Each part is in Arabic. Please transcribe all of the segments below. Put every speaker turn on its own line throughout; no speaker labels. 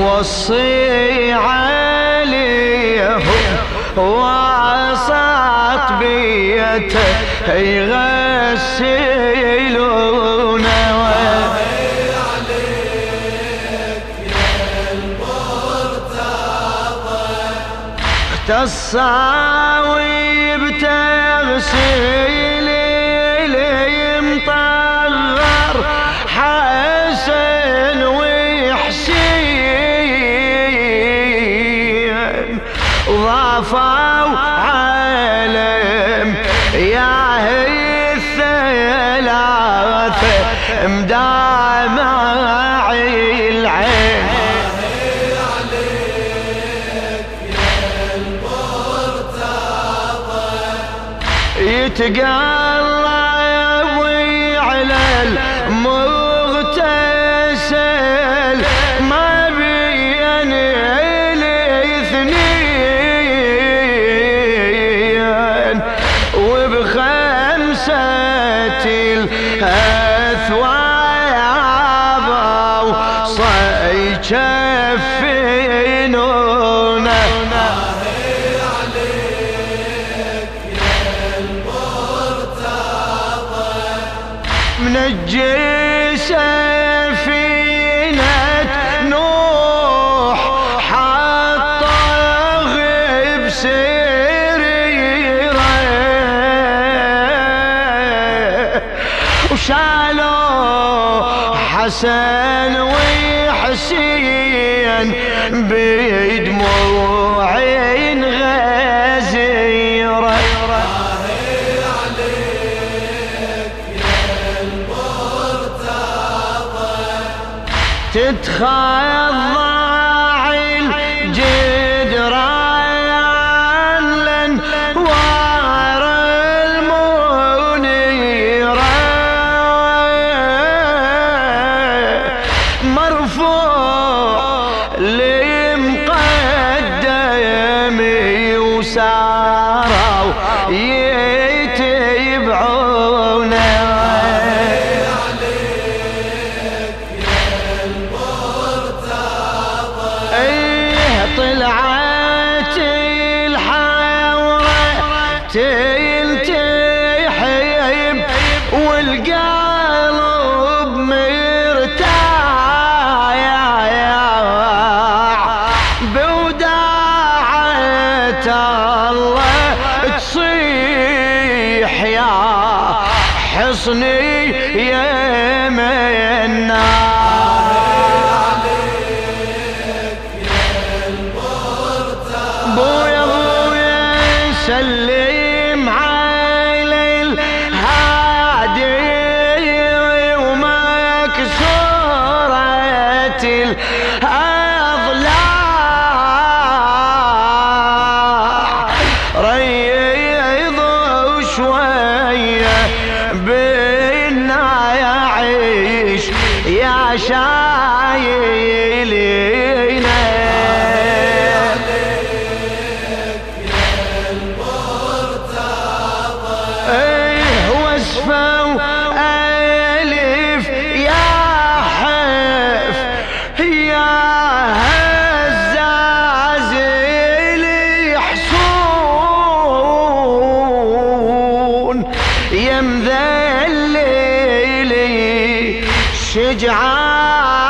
موصي عليهم وسط بيته يغسلونه الصاويب تغسل ضافوا عالم. يا هي الثلاثة مدامع العين. يتقلب وشالوا حسن وحسين بدموع غزيرة. تتخضع تلتحب والقلب مرتاح بوداعة الله تصيح يا حصني بويا بويا سلم شايلينا إيه وصفه الف يا حف يا هزاز الحصون يا مذللي شجعان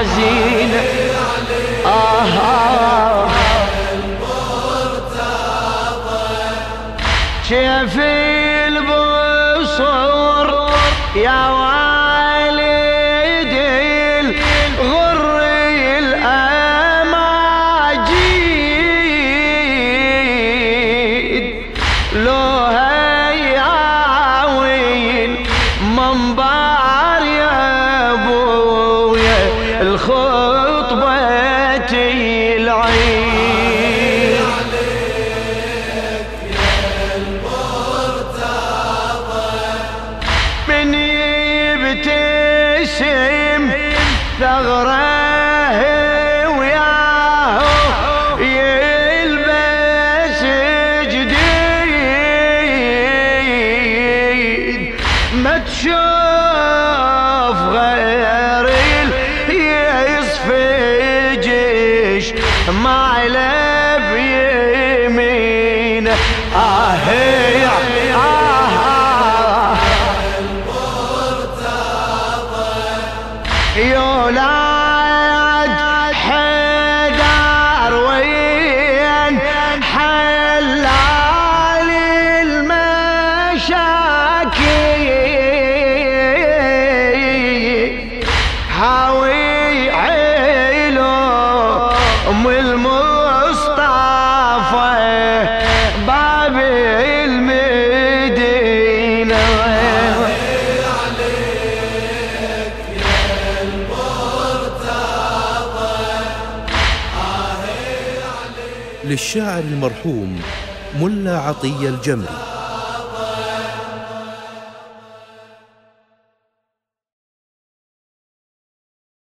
الحزينة آه آه. كيف البصر يا والدي الغر الأماجيد. لو هياوين منبر يبتسم ثغره وياه. يلبس جديد. ما تشوف غير يصفجش. ما له بيمينه. آه
للشاعر المرحوم ملا عطية الجمري.